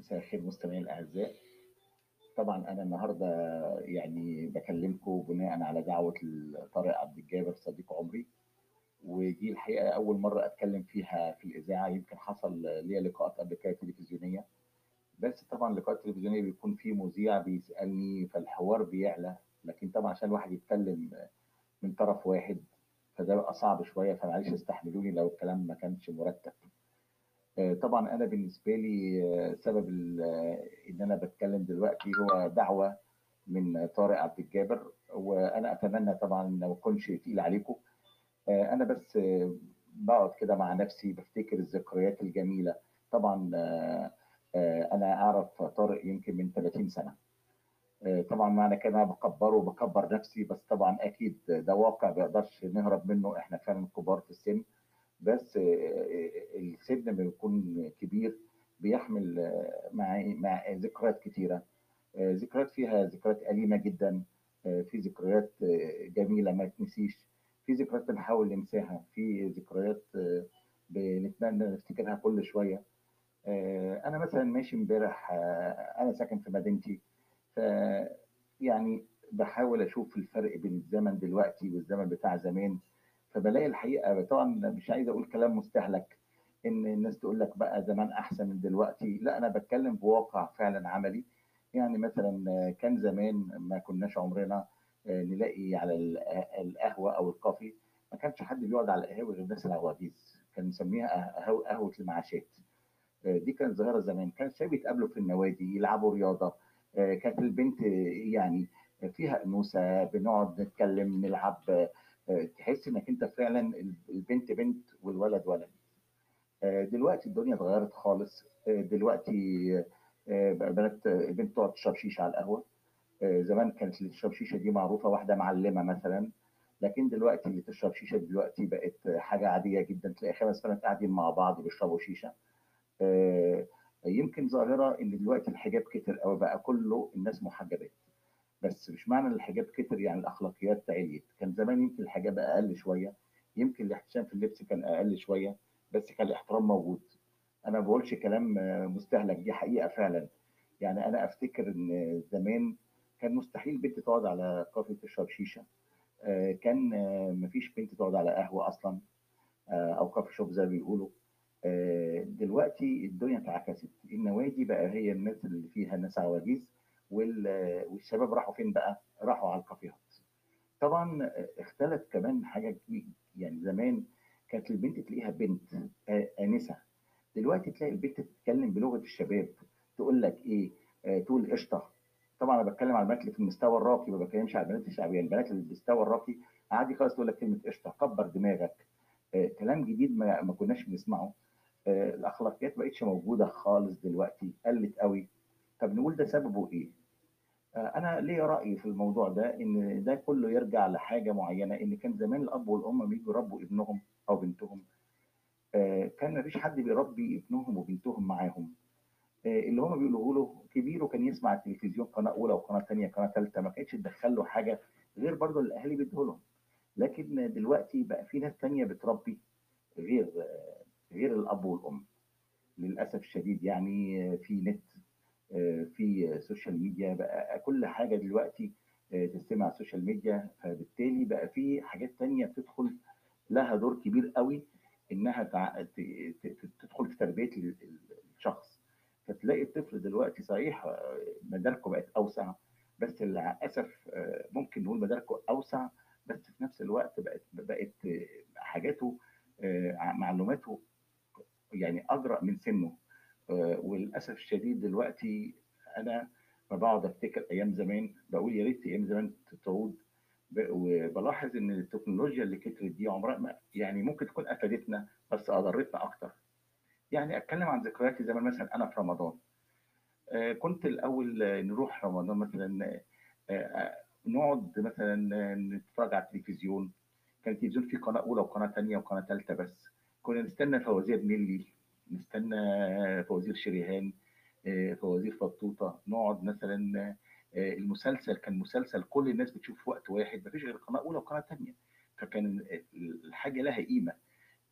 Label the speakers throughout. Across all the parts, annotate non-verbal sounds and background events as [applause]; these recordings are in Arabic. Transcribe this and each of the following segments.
Speaker 1: مساء الخير مستمعينا الأعزاء. طبعا أنا النهاردة يعني بكلمكم بناء على دعوة طارق عبد الجابر صديق عمري ودي الحقيقة أول مرة أتكلم فيها في الإذاعة. يمكن حصل ليا لقاءات قبل كده تلفزيونية. بس طبعا اللقاءات التلفزيونية بيكون في مذيع بيسألني فالحوار بيعلى. لكن طبعا عشان الواحد يتكلم من طرف واحد فده بقى صعب شوية. فمعلش استحملوني لو الكلام ما كانش مرتب. طبعا أنا بالنسبة لي سبب إن أنا بتكلم دلوقتي هو دعوة من طارق عبد الجابر وأنا أتمنى طبعا ما اكونش تقيل عليكم. أنا بس بقعد كده مع نفسي بفتكر الذكريات الجميلة. طبعا أنا أعرف طارق يمكن من 30 سنة. طبعا معنى كده أنا بكبره وبكبر نفسي بس طبعا أكيد ده واقع ما نهرب منه إحنا فعلا كبار في السن. بس السن لما بيكون كبير بيحمل مع مع ذكريات كتيرة. ذكريات فيها ذكريات أليمة جدا. في ذكريات جميلة ما تنسيش. في ذكريات بنحاول ننساها. في ذكريات بنتمنى نفتكرها كل شوية. أنا مثلا ماشي امبارح أنا ساكن في مدينتي. ف يعني بحاول أشوف الفرق بين الزمن دلوقتي والزمن بتاع زمان. فبلاقي الحقيقة طبعا مش عايز أقول كلام مستهلك إن الناس تقول لك بقى زمان أحسن من دلوقتي. لا أنا بتكلم بواقع فعلا عملي. يعني مثلا كان زمان ما كناش عمرنا نلاقي على القهوة أو الكافي ما كانش حد بيقعد على القهاوي غير الناس العواجيز. كان نسميها قهوة المعاشات. دي كانت ظاهرة زمان. كان الشباب يتقابلوا في النوادي يلعبوا رياضة. كانت البنت يعني فيها أنوثة بنقعد نتكلم نلعب تحس إنك أنت فعلا البنت بنت والولد ولد. دلوقتي الدنيا اتغيرت خالص. دلوقتي بنات البنت تقعد تشرب شيشة على القهوة. زمان كانت اللي تشرب شيشة دي معروفة واحدة معلمة مثلا. لكن دلوقتي اللي تشرب شيشة دلوقتي بقت حاجة عادية جدا. تلاقي خمس بنات قاعدين مع بعض بيشربوا شيشة. يمكن ظاهرة إن دلوقتي الحجاب كتر قوي بقى كله الناس محجبات بس مش معنى الحجاب كتر يعني الأخلاقيات عليت كان زمان يمكن الحجاب أقل شوية يمكن الاحتشام في اللبس كان أقل شوية بس كان الاحترام موجود. أنا ما بقولش كلام مستهلك دي حقيقة فعلا. يعني أنا أفتكر إن زمان كان مستحيل بنت تقعد على كافي تشرب شيشة. كان مفيش بنت تقعد على قهوة أصلا أو كافي شوب زي ما بيقولوا. دلوقتي الدنيا اتعكست النوادي بقى هي الناس اللي فيها ناس عواجيز والشباب راحوا فين بقى؟ راحوا على الكافيهات. طبعا اختلف كمان حاجة يعني زمان كانت البنت تلاقيها بنت آنسة. دلوقتي تلاقي البنت تتكلم بلغة الشباب تقول لك إيه؟ تقول قشطة. طبعا أنا بتكلم على البنات اللي في المستوى الراقي ما بتكلمش على البنات الشعبية. البنات اللي في المستوى الراقي عادي خالص تقول لك كلمة قشطة. كبر دماغك. آه كلام جديد ما, ما كناش بنسمعه. آه الأخلاقيات ما بقتش موجودة خالص دلوقتي. قلت قوي. طب نقول ده سببه إيه؟ أنا ليا رأي في الموضوع ده إن ده كله يرجع لحاجة معينة إن كان زمان الأب والأم بيجوا يربوا ابنهم أو بنتهم كان مفيش حد بيربي ابنهم وبنتهم معاهم. اللي هم بيقولوا له كبير وكان يسمع التلفزيون قناة أولى وقناة ثانية قناه ثالثه ما كانتش تدخل له حاجة غير برضه الأهالي بيدوا لهم. لكن دلوقتي بقى في ناس ثانية بتربي غير غير الأب والأم. للأسف الشديد يعني في نت في social media بقى كل حاجة دلوقتي تستمع على ال social media فبالتالي بقى في حاجات تانية بتدخل لها دور كبير قوي إنها تدخل في تربية الشخص. فتلاقي الطفل دلوقتي صحيح مداركه بقت أوسع بس للأسف ممكن نقول مداركه أوسع بس في نفس الوقت بقت بقت حاجاته معلوماته يعني اجرأ من سنه. وللأسف الشديد دلوقتي أنا بقعد أفتكر أيام زمان بقول يا ريت أيام زمان تعود. وبلاحظ إن التكنولوجيا اللي كترت دي عمرها ما يعني ممكن تكون افادتنا بس أضرتنا أكتر. يعني أتكلم عن ذكرياتي زمان مثلا أنا في رمضان. كنت الأول نروح رمضان مثلا نقعد مثلا نتفرج على التلفزيون. كان التلفزيون فيه قناة أولى وقناة ثانية وقناة ثالثه بس. كنا نستنى فوازير نيلي نستنى فوازير شريهان. فوازير فطوطة. نقعد مثلا المسلسل كان مسلسل كل الناس بتشوف في وقت واحد مفيش غير قناة أولى وقناة ثانية فكان الحاجة لها قيمة.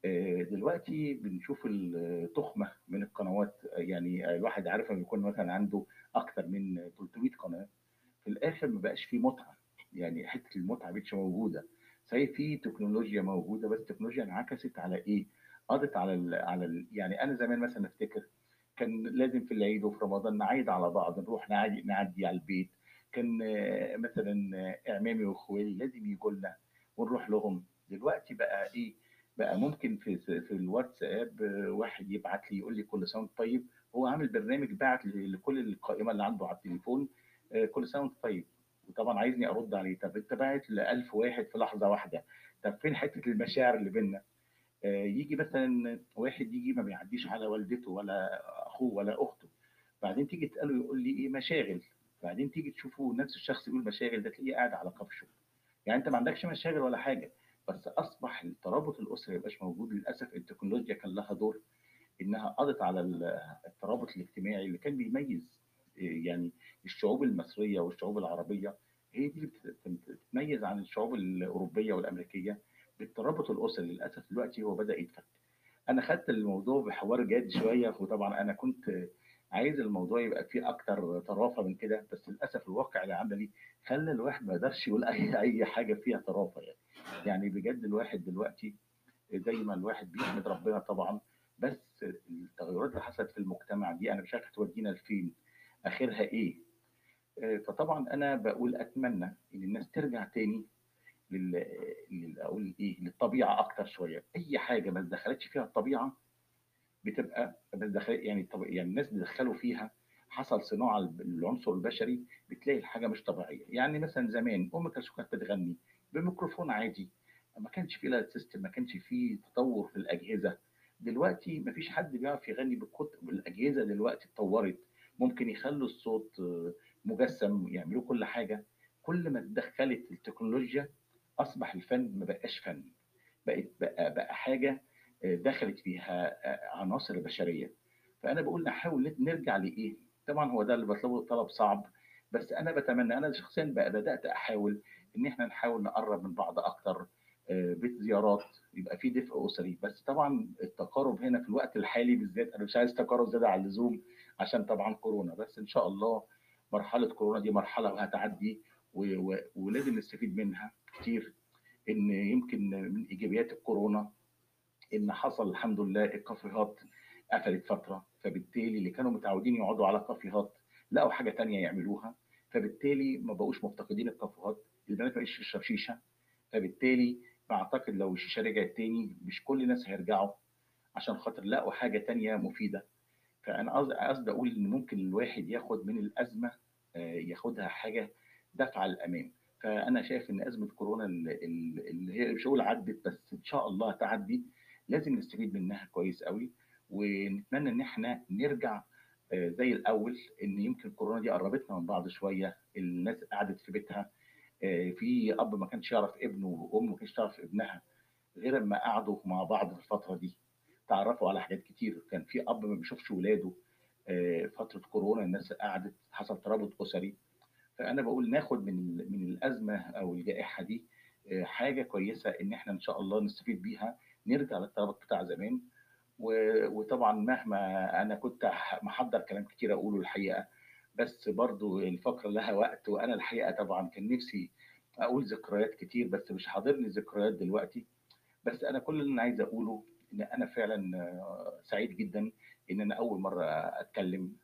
Speaker 1: آآ دلوقتي بنشوف التُخمة من القنوات، يعني الواحد عارف لمّا يكون مثلًا عنده أكتر من 300 قناة، في الآخر ما بقاش في متعة، يعني حتّة المتعة ما بقتش موجودة، صحيح في تكنولوجيا موجودة، بس التكنولوجيا انعكست على إيه، قضت على على يعني أنا زمان مثلًا أفتكر كان لازم في العيد وفي رمضان نعايد على بعض، نروح نعدي نعدّي على البيت، كان مثلًا إعمامي واخوالي لازم ييجوا لنا ونروح لهم، دلوقتي بقى إيه، بقى ممكن في في الواتساب واحد يبعت لي يقول لي كل وأنت طيب، هو عامل برنامج باعت ل لكل القائمة اللي عنده على التليفون آآ كل وأنت طيب، وطبعًا عايزني أرُد عليه، طَب أنت باعت ل1000 واحد في لحظة واحدة، طَب فين حتّة المشاعر اللي بيننا؟ آآ ييجي مثلًا واحد ييجي ما بيعدّيش على والدته ولا أخوه ولا أخته، بعدين تيجي تسأله يقول لي إيه؟ مشاغل، بعدين تيجي تشوفه نفس الشخص يقول مشاغل ده تلاقيه قاعد على كَفْشُه، يعني أنت ما عندكش مشاغل ولا حاجة، بس أصبح الترابط الأسري ما بقاش موجود. للأسف التكنولوجيا كان لها دور إنها قضت على ال الترابط الاجتماعي اللي كان بيميّز آآ يعني الشعوب المصرية والشعوب العربية، هي دي اللي بت بت بتميّز عن الشعوب الأوروبية والأمريكية بالترابط الأسري، للأسف دلوقتي هو بدأ يتفك. أنا خدت الموضوع بحوار جاد شوية، وطبعًا أنا كنت عايز الموضوع يبقى فيه أكتر طرافة من كده، بس للأسف الواقع العملي خلّى الواحد ما يقدرش يقول أي [laughs] أي حاجة فيها طرافة يعني، يعني بجد الواحد دلوقتي زي ما الواحد بيحمد ربنا طبعًا، بس التغيرات اللي حصلت في المجتمع دي أنا مش عارف هتودينا لفين، آخرها إيه؟ آآ فطبعًا أنا باقول أتمنى إن الناس ترجع تاني لل لل أقول إيه، للطبيعة أكتر شوية، أي حاجة ما اتدخّلتش فيها الطبيعة بتبقى تدخ يعني الطب يعني الناس بيدخّلوا فيها حصل صناعة لب للعنصر البشري، بتلاقي الحاجة مش طبيعية، يعني مثلًا زمان أم كلثوم كانت بتغني بميكروفون عادي، ما كانش في لا system ما كانش في تطوّر في الأجهزة، دلوقتي ما فيش حد بيعرف يغني بالكت بالأجهزة دلوقتي اتطوّرت، ممكن يخلّوا الصوت مجسّم، يعملوا كل حاجة، كل ما اتدخّلت التكنولوجيا أصبح الفن ما بقاش فن، بقت بقى بقى حاجة آآ دخلت فيها آآ عناصر بشرية، فأنا باقول نحاول نرجع لإيه، طبعًا هو ده اللي باطلبه طلب صعب، بس أنا باتمنى أنا شخصيًا ب بدأت أحاول إن إحنا نحاول نقرّب من بعض أكتر، آآ بيت زيارات، يبقى في دفء أسري، بس طبعًا التقارب هنا في الوقت الحالي بالذات أنا مش عايز تقارب زيادة عن اللزوم عشان طبعًا كورونا، بس إن شاء الله مرحلة كورونا دي مرحلة وهتعدّي ولازم نستفيد منها. كتير، إن يمكن من إيجابيات الكورونا إن حصل الحمد لله الكافيهات قفلت فترة، فبالتالي اللي كانوا متعودين يقعدوا على كافيهات لقوا حاجة تانية يعملوها، فبالتالي ما بقوش مفتقدين الكافيهات، البنات ما تشرب شيشة، فبالتالي باعتقد لو الشيشة رجعت تاني مش كل الناس هيرجعوا، عشان خاطر لقوا حاجة تانية مفيدة، فأنا قصد قصدي أقول إن ممكن الواحد ياخد من الأزمة آآ ياخدها حاجة دفعة للأمام، فأنا شايف إن أزمة كورونا ال ال اللي هي مش هاقول عدِّت بس إن شاء الله هتعدّي، لازم نستفيد منها كويس أوي، ونتمنى إن إحنا نرجع آآ زي الأول، إن يمكن كورونا دي قرّبتنا من بعض شوية، الناس قعدت في بيتها، آآ في أب ما كانش يعرف ابنه وأم ما كانتش تعرف ابنها، غير أمّا قعدوا مع بعض في الفترة دي، اتعرّفوا على حاجات كتير، كان في أب ما بيشوفش ولاده آآ فترة كورونا الناس قعدت، حصل ترابط أسري، فأنا باقول ناخد من من الأزمة أو الجائحة دي آآ حاجة كويسة إن إحنا إن شاء الله نستفيد بيها، نرجع للترابط بتاع زمان، وطبعًا مهما أنا كنت محضّر كلام كتير أقوله الحقيقة، بس برضه الفقرة لها وقت، وأنا الحقيقة طبعًا كان نفسي أقول ذكريات كتير، بس مش حاضرني ذكريات دلوقتي، بس أنا كل اللي أنا عايز أقوله إن أنا فعلًا سعيد جدًا إن أنا أول مرّة أتكلّم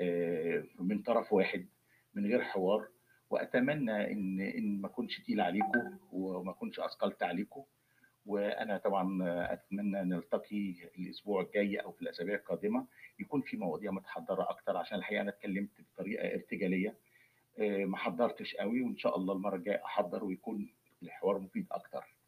Speaker 1: آآ من طرف واحد. من غير حوار، وأتمنى إن إن ما أكونش تقيل عليكم وما أكونش أثقلت عليكم، وأنا طبعًا أتمنى نلتقي الأسبوع الجاي أو في الأسابيع القادمة، يكون في مواضيع متحضّرة أكتر، عشان الحقيقة أنا اتكلّمت بطريقة ارتجالية، آآ ما حضّرتش أوي، وإن شاء الله المرّة الجاية أحضّر ويكون الحوار مفيد أكتر.